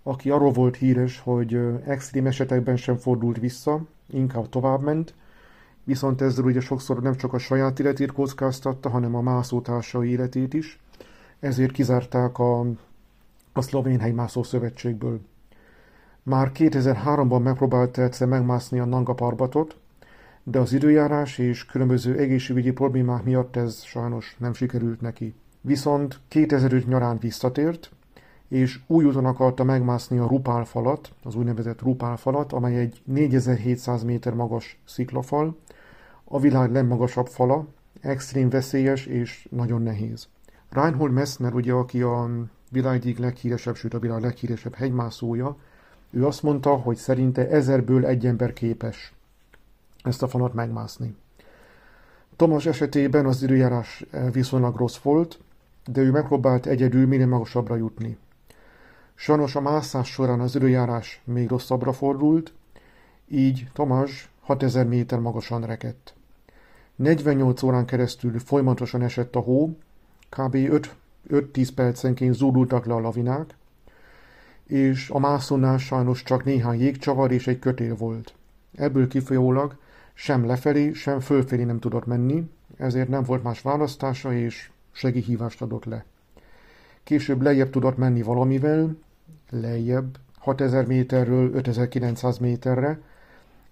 aki arról volt híres, hogy extrém esetekben sem fordult vissza, inkább továbbment, viszont ezzel ugye sokszor nem csak a saját életét kockáztatta, hanem a mászótársai életét is ezért kizárták a, a Szlovén Hegymászó Szövetségből. Már 2003-ban megpróbált egyszer megmászni a Nanga Parbatot, de az időjárás és különböző egészségügyi problémák miatt ez sajnos nem sikerült neki. Viszont 2005 nyarán visszatért, és új úton akarta megmászni a Rupál falat, az úgynevezett Rupál falat, amely egy 4700 méter magas sziklafal, a világ legmagasabb fala, extrém veszélyes és nagyon nehéz. Reinhold Messner, ugye, aki a világ egyik leghíresebb, sőt a világ leghíresebb hegymászója, ő azt mondta, hogy szerinte ezerből egy ember képes ezt a falat megmászni. Thomas esetében az időjárás viszonylag rossz volt, de ő megpróbált egyedül minél magasabbra jutni. Sajnos a mászás során az időjárás még rosszabbra fordult, így Tamás 6000 méter magasan rekedt. 48 órán keresztül folyamatosan esett a hó, kb. 5-10 percenként zúdultak le a lavinák, és a mászónál sajnos csak néhány jégcsavar és egy kötél volt. Ebből kifolyólag sem lefelé, sem fölfelé nem tudott menni, ezért nem volt más választása, és segélyhívást adott le. Később lejjebb tudott menni valamivel, lejjebb, 6000 méterről 5900 méterre,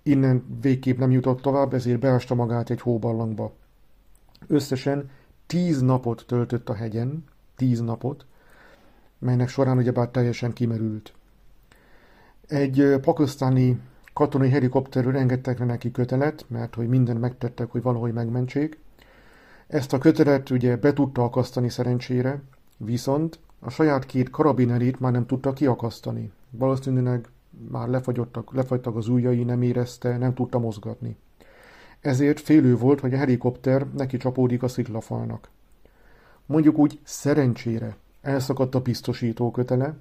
innen végképp nem jutott tovább, ezért beásta magát egy hóballangba. Összesen tíz napot töltött a hegyen, tíz napot, melynek során ugyebár teljesen kimerült. Egy pakisztáni katonai helikopterről engedtek le neki kötelet, mert hogy minden megtettek, hogy valahogy megmentsék. Ezt a kötelet ugye be tudta akasztani szerencsére, viszont a saját két karabinerét már nem tudta kiakasztani. Valószínűleg már lefagyottak, lefagytak az ujjai, nem érezte, nem tudta mozgatni ezért félő volt, hogy a helikopter neki csapódik a sziklafalnak. Mondjuk úgy szerencsére elszakadt a biztosító kötele,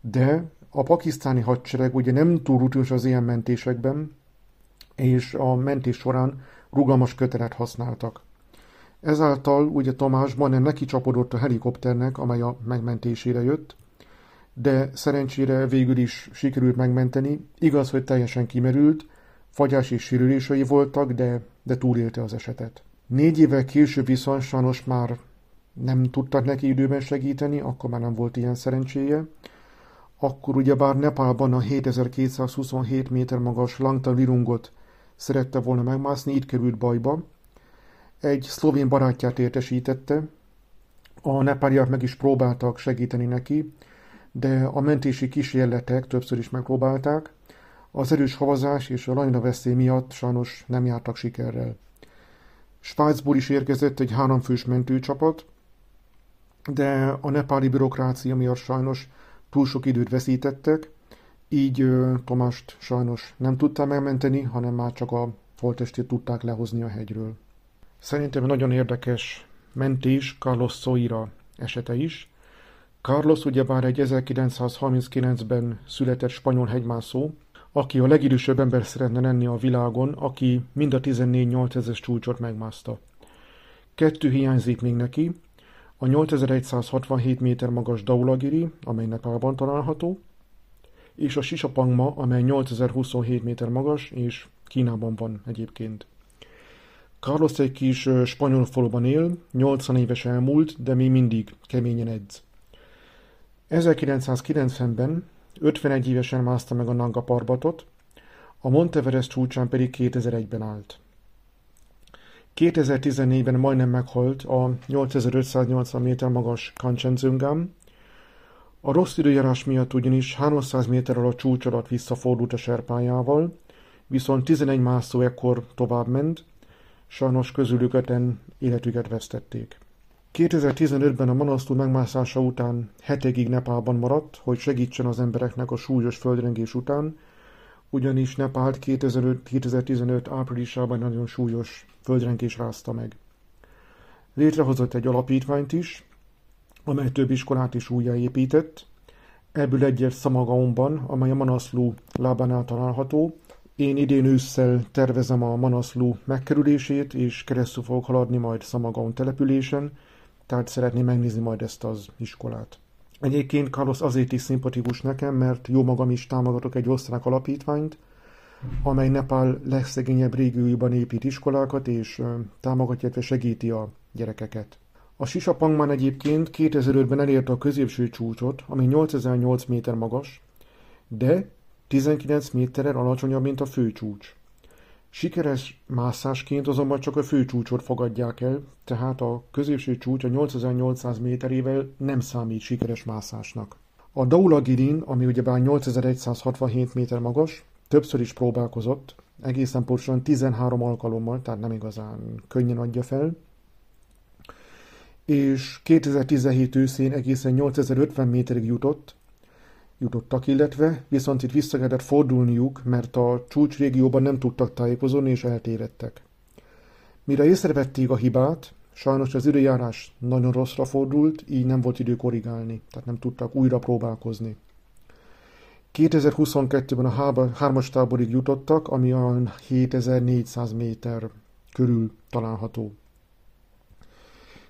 de a pakisztáni hadsereg ugye nem túl rutinos az ilyen mentésekben, és a mentés során rugalmas kötelet használtak. Ezáltal ugye Tamás majdnem neki csapodott a helikopternek, amely a megmentésére jött, de szerencsére végül is sikerült megmenteni, igaz, hogy teljesen kimerült, Fagyás és sérülései voltak, de, de túlélte az esetet. Négy évvel később viszont sajnos már nem tudtak neki időben segíteni, akkor már nem volt ilyen szerencséje. Akkor ugyebár Nepálban a 7227 méter magas Langta Virungot szerette volna megmászni, itt került bajba. Egy szlovén barátját értesítette, a nepáliak meg is próbáltak segíteni neki, de a mentési kísérletek többször is megpróbálták, az erős havazás és a lajna veszély miatt sajnos nem jártak sikerrel. Svájcból is érkezett egy háromfős mentőcsapat, de a nepáli bürokrácia miatt sajnos túl sok időt veszítettek, így Tomást sajnos nem tudta megmenteni, hanem már csak a holtestét tudták lehozni a hegyről. Szerintem nagyon érdekes mentés Carlos Soira esete is. Carlos ugyebár egy 1939-ben született spanyol hegymászó, aki a legidősebb ember szeretne lenni a világon, aki mind a 14 8000-es csúcsot megmászta. Kettő hiányzik még neki, a 8167 méter magas Daulagiri, amely Nepálban található, és a Sisapangma, amely 8027 méter magas, és Kínában van egyébként. Carlos egy kis spanyol faluban él, 80 éves elmúlt, de még mindig keményen edz. 1990-ben 51 évesen mászta meg a Nanga Parbatot, a Monteverest csúcsán pedig 2001-ben állt. 2014-ben majdnem meghalt a 8580 méter magas Kanchenjungam. A rossz időjárás miatt ugyanis 300 méterrel a csúcs alatt visszafordult a serpájával, viszont 11 mászó ekkor tovább ment, sajnos közülük öten életüket vesztették. 2015-ben a Manasztú megmászása után hetekig Nepálban maradt, hogy segítsen az embereknek a súlyos földrengés után, ugyanis Nepált 2005, 2015 áprilisában nagyon súlyos földrengés rázta meg. Létrehozott egy alapítványt is, amely több iskolát is újjáépített, ebből egyet Szamagaonban, amely a Manaszlú lábánál található. Én idén ősszel tervezem a Manaszlú megkerülését, és keresztül fogok haladni majd Szamagaon településen, tehát szeretném megnézni majd ezt az iskolát. Egyébként Carlos azért is szimpatikus nekem, mert jó magam is támogatok egy osztrák alapítványt, amely Nepál legszegényebb régióiban épít iskolákat, és támogatja, illetve segíti a gyerekeket. A Sisapangman egyébként 2005-ben elérte a középső csúcsot, ami 8008 méter magas, de 19 méterrel alacsonyabb, mint a főcsúcs. Sikeres mászásként azonban csak a főcsúcsot fogadják el, tehát a középső csúcs a 8800 méterével nem számít sikeres mászásnak. A Daulagirin, ami ugyebár 8167 méter magas, többször is próbálkozott, egészen pontosan 13 alkalommal, tehát nem igazán könnyen adja fel, és 2017 őszén egészen 8050 méterig jutott, jutottak, illetve viszont itt vissza kellett fordulniuk, mert a csúcsrégióban nem tudtak tájékozódni és eltéredtek. Mire észrevették a hibát, sajnos az időjárás nagyon rosszra fordult, így nem volt idő korrigálni, tehát nem tudtak újra próbálkozni. 2022-ben a hármas táborig jutottak, ami a 7400 méter körül található.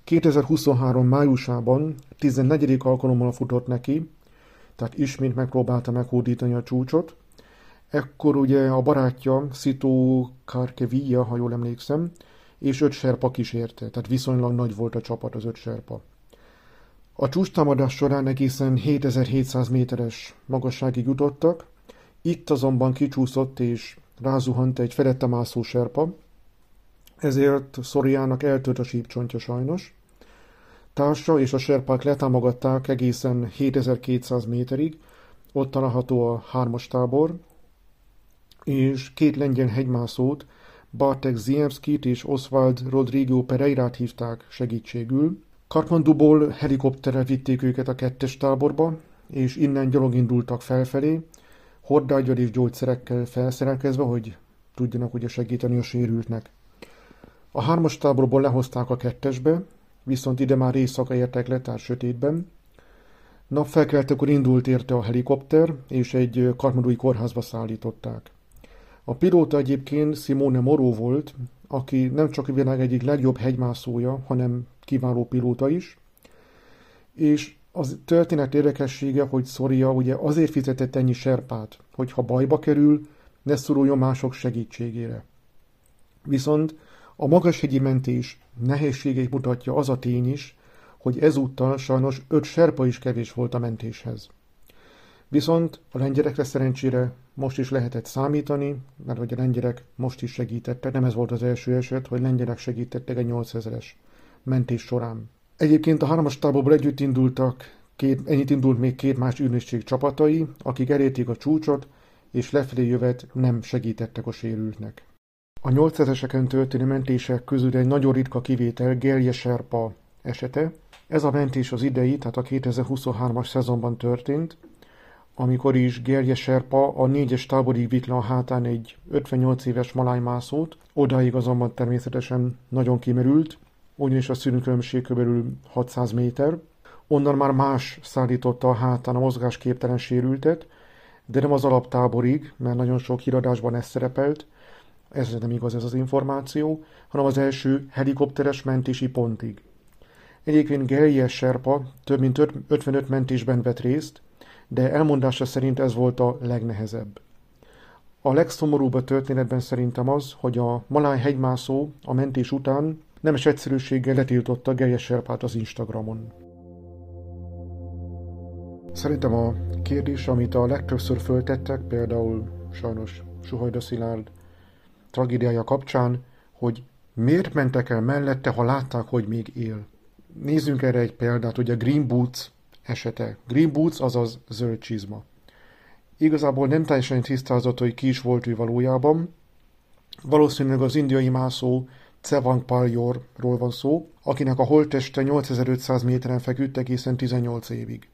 2023 májusában 14. alkalommal futott neki, tehát ismét megpróbálta meghódítani a csúcsot. Ekkor ugye a barátja Szitó Karkevia, ha jól emlékszem, és öt serpa kísérte, tehát viszonylag nagy volt a csapat az öt serpa. A csúcstámadás során egészen 7700 méteres magasságig jutottak, itt azonban kicsúszott és rázuhant egy felette mászó serpa, ezért Szoriának eltört a sípcsontja sajnos. Társa és a serpák letámogatták egészen 7200 méterig, ott található a hármas tábor, és két lengyel hegymászót, Bartek Ziemskit és Oswald Rodrigo Pereirát hívták segítségül. Kartmanduból helikopterrel vitték őket a kettes táborba, és innen gyalog indultak felfelé, hordágyal és gyógyszerekkel felszerelkezve, hogy tudjanak ugye segíteni a sérültnek. A hármas táborból lehozták a kettesbe, viszont ide már éjszaka értek le, tehát sötétben. Napfelkeltekor indult érte a helikopter, és egy karmadúi kórházba szállították. A pilóta egyébként Simone Moró volt, aki nem csak a világ egyik legjobb hegymászója, hanem kiváló pilóta is, és az történet érdekessége, hogy Szoria ugye azért fizetett ennyi serpát, hogy ha bajba kerül, ne szoruljon mások segítségére. Viszont a magashegyi mentés nehézségeit mutatja az a tény is, hogy ezúttal sajnos öt serpa is kevés volt a mentéshez. Viszont a lengyelekre szerencsére most is lehetett számítani, mert hogy a lengyelek most is segítettek, nem ez volt az első eset, hogy lengyelek segítettek egy 8000-es mentés során. Egyébként a hármas táborból együtt indultak, két, ennyit indult még két más ügynökség csapatai, akik elérték a csúcsot, és lefelé jövet nem segítettek a sérültnek. A 8000-eseken történő mentések közül egy nagyon ritka kivétel Gerje Serpa esete. Ez a mentés az idei, tehát a 2023-as szezonban történt, amikor is Gerje Serpa a négyes táborig vitt a hátán egy 58 éves malájmászót, odáig azonban természetesen nagyon kimerült, ugyanis a szűnőkülönbség kb. 600 méter. Onnan már más szállította a hátán a mozgásképtelen sérültet, de nem az alaptáborig, mert nagyon sok híradásban ez szerepelt, ez nem igaz ez az információ, hanem az első helikopteres mentési pontig. Egyébként Gellies Serpa több mint 55 mentésben vett részt, de elmondása szerint ez volt a legnehezebb. A legszomorúbb a történetben szerintem az, hogy a maláj hegymászó a mentés után nemes egyszerűséggel letiltotta Gellies Serpát az Instagramon. Szerintem a kérdés, amit a legtöbbször föltettek, például sajnos Suhajda Szilárd tragédiája kapcsán, hogy miért mentek el mellette, ha látták, hogy még él. Nézzünk erre egy példát, ugye Green Boots esete. Green Boots, azaz zöld csizma. Igazából nem teljesen tisztázott, hogy ki is volt ő valójában. Valószínűleg az indiai mászó Cevang Palyorról van szó, akinek a holtteste 8500 méteren feküdt egészen 18 évig.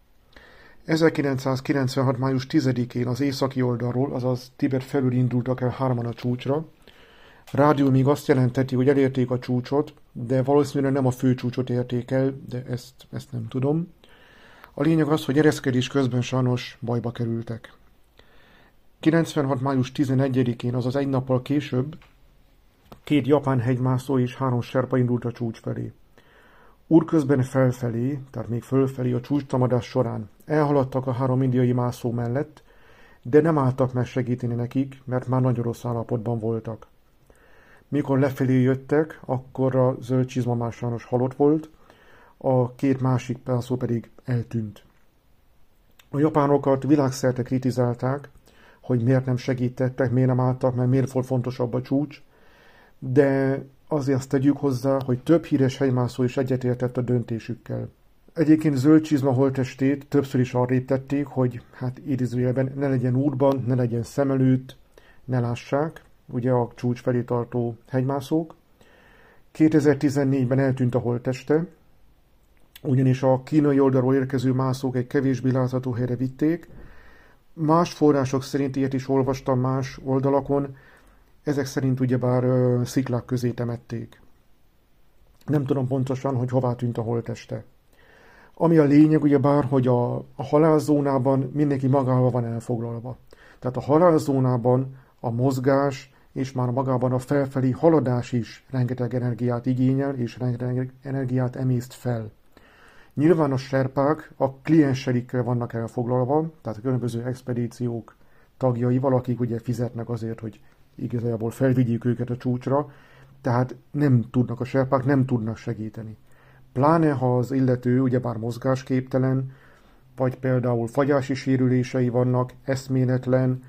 1996. május 10-én az északi oldalról, azaz Tibet felül indultak el hárman a csúcsra. Rádió még azt jelenteti, hogy elérték a csúcsot, de valószínűleg nem a fő csúcsot érték el, de ezt, ezt nem tudom. A lényeg az, hogy ereszkedés közben sajnos bajba kerültek. 96. május 11-én, azaz egy nappal később, két japán hegymászó és három serpa indult a csúcs felé. Úrközben felfelé, tehát még fölfelé a csúcstámadás során elhaladtak a három indiai mászó mellett, de nem álltak meg segíteni nekik, mert már nagyon rossz állapotban voltak. Mikor lefelé jöttek, akkor a zöld csizma már sajnos halott volt, a két másik mászó pedig eltűnt. A japánokat világszerte kritizálták, hogy miért nem segítettek, miért nem álltak, mert miért volt fontosabb a csúcs, de azért azt tegyük hozzá, hogy több híres helymászó is egyetértett a döntésükkel. Egyébként zöld csizma holtestét többször is arrébb tették, hogy hát idézőjelben ne legyen útban, ne legyen szem előtt, ne lássák, ugye a csúcs felé tartó hegymászók. 2014-ben eltűnt a holteste, ugyanis a kínai oldalról érkező mászók egy kevésbé látható helyre vitték. Más források szerint ilyet is olvastam más oldalakon, ezek szerint ugyebár ö, sziklák közé temették. Nem tudom pontosan, hogy hová tűnt a holteste. Ami a lényeg, ugyebár, hogy a, a halálzónában mindenki magával van elfoglalva. Tehát a halálzónában a mozgás és már magában a felfelé haladás is rengeteg energiát igényel, és rengeteg energiát emészt fel. Nyilván a serpák a klienselikkel vannak elfoglalva, tehát a különböző expedíciók tagjaival, akik ugye fizetnek azért, hogy igazából felvigyük őket a csúcsra, tehát nem tudnak a serpák, nem tudnak segíteni. Pláne, ha az illető ugyebár mozgásképtelen, vagy például fagyási sérülései vannak, eszméletlen,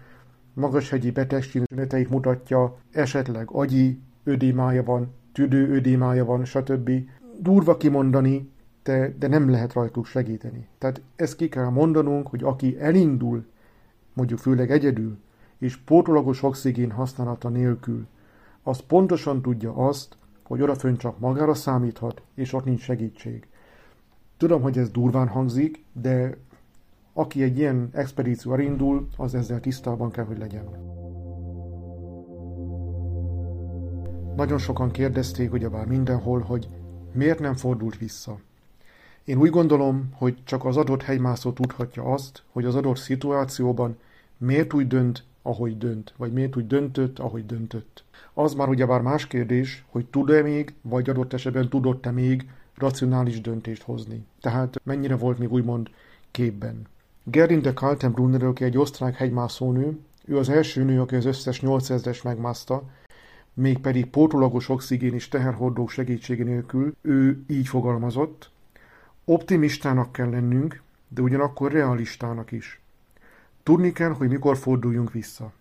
magashegyi betegségleteit mutatja, esetleg agyi ödémája van, tüdő ödémája van, stb. Durva kimondani, de, de nem lehet rajtuk segíteni. Tehát ezt ki kell mondanunk, hogy aki elindul, mondjuk főleg egyedül, és pótolagos oxigén használata nélkül, az pontosan tudja azt, hogy odafön csak magára számíthat, és ott nincs segítség. Tudom, hogy ez durván hangzik, de aki egy ilyen expedícióra indul, az ezzel tisztában kell, hogy legyen. Nagyon sokan kérdezték ugyebár mindenhol, hogy miért nem fordult vissza. Én úgy gondolom, hogy csak az adott helymászó tudhatja azt, hogy az adott szituációban miért úgy dönt, ahogy dönt, vagy miért úgy döntött, ahogy döntött. Az már ugyebár más kérdés, hogy tud-e még, vagy adott esetben tudott-e még racionális döntést hozni. Tehát mennyire volt még úgymond képben. Gerinde Kaltenbrunner, aki egy osztrák hegymászónő, ő az első nő, aki az összes 8000-es megmászta, mégpedig pótolagos oxigén és teherhordók segítsége nélkül, ő így fogalmazott, optimistának kell lennünk, de ugyanakkor realistának is. Tudni kell, hogy mikor forduljunk vissza.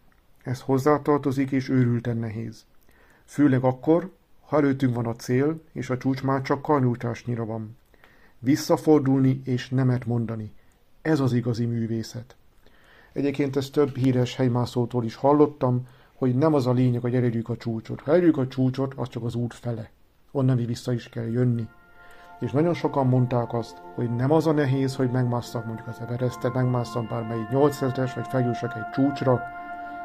Ez hozzátartozik és őrülten nehéz. Főleg akkor, ha előttünk van a cél, és a csúcs már csak karnyújtásnyira van. Visszafordulni és nemet mondani. Ez az igazi művészet. Egyébként ezt több híres helymászótól is hallottam, hogy nem az a lényeg, hogy elérjük a csúcsot. Ha elérjük a csúcsot, az csak az út fele. Onnan vissza is kell jönni és nagyon sokan mondták azt, hogy nem az a nehéz, hogy megmásszak mondjuk az Everestet, megmásszak bármelyik 8000-es, vagy feljussak egy csúcsra,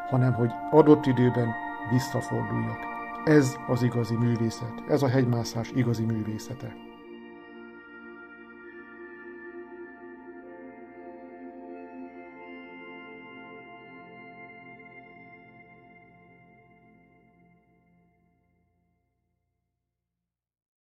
hanem hogy adott időben visszaforduljak. Ez az igazi művészet, ez a hegymászás igazi művészete.